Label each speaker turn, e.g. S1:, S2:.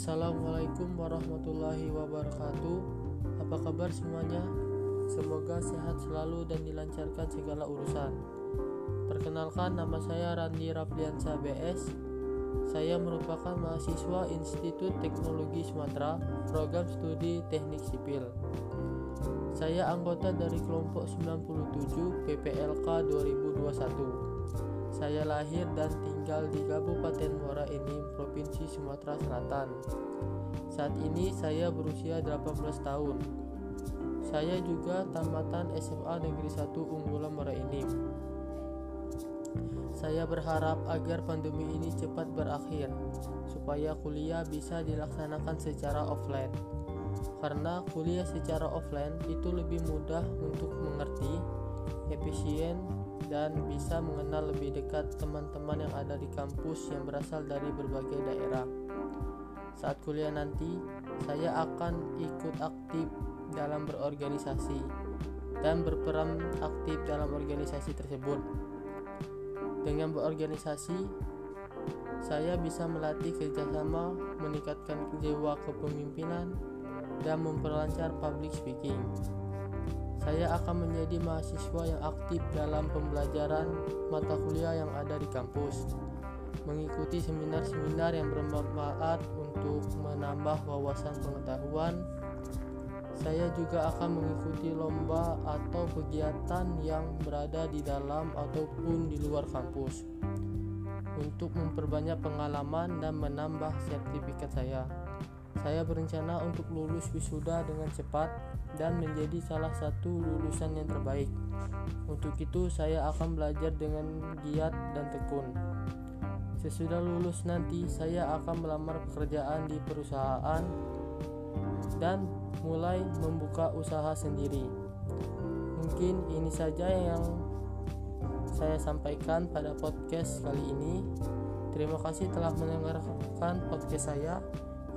S1: Assalamualaikum warahmatullahi wabarakatuh. Apa kabar semuanya? Semoga sehat selalu dan dilancarkan segala urusan. Perkenalkan nama saya Randi Rapliansa BS. Saya merupakan mahasiswa Institut Teknologi Sumatera, program studi Teknik Sipil. Saya anggota dari kelompok 97 PPLK 2021. Saya lahir dan tinggal di Kabupaten Muara Enim, Provinsi Sumatera Selatan. Saat ini saya berusia 18 tahun. Saya juga tamatan SMA Negeri 1 Unggulan Muara Enim. Saya berharap agar pandemi ini cepat berakhir supaya kuliah bisa dilaksanakan secara offline. Karena kuliah secara offline itu lebih mudah untuk mengerti, efisien, dan bisa mengenal lebih dekat teman-teman yang ada di kampus yang berasal dari berbagai daerah. Saat kuliah nanti, saya akan ikut aktif dalam berorganisasi dan berperan aktif dalam organisasi tersebut. Dengan berorganisasi, saya bisa melatih kerjasama, meningkatkan jiwa kepemimpinan, dan memperlancar public speaking. Saya akan menjadi mahasiswa yang aktif dalam pembelajaran mata kuliah yang ada di kampus, mengikuti seminar-seminar yang bermanfaat untuk menambah wawasan pengetahuan. Saya juga akan mengikuti lomba atau kegiatan yang berada di dalam ataupun di luar kampus untuk memperbanyak pengalaman dan menambah sertifikat saya. Saya berencana untuk lulus wisuda dengan cepat dan menjadi salah satu lulusan yang terbaik. Untuk itu, saya akan belajar dengan giat dan tekun. Sesudah lulus nanti, saya akan melamar pekerjaan di perusahaan dan mulai membuka usaha sendiri. Mungkin ini saja yang saya sampaikan pada podcast kali ini. Terima kasih telah mendengarkan podcast saya.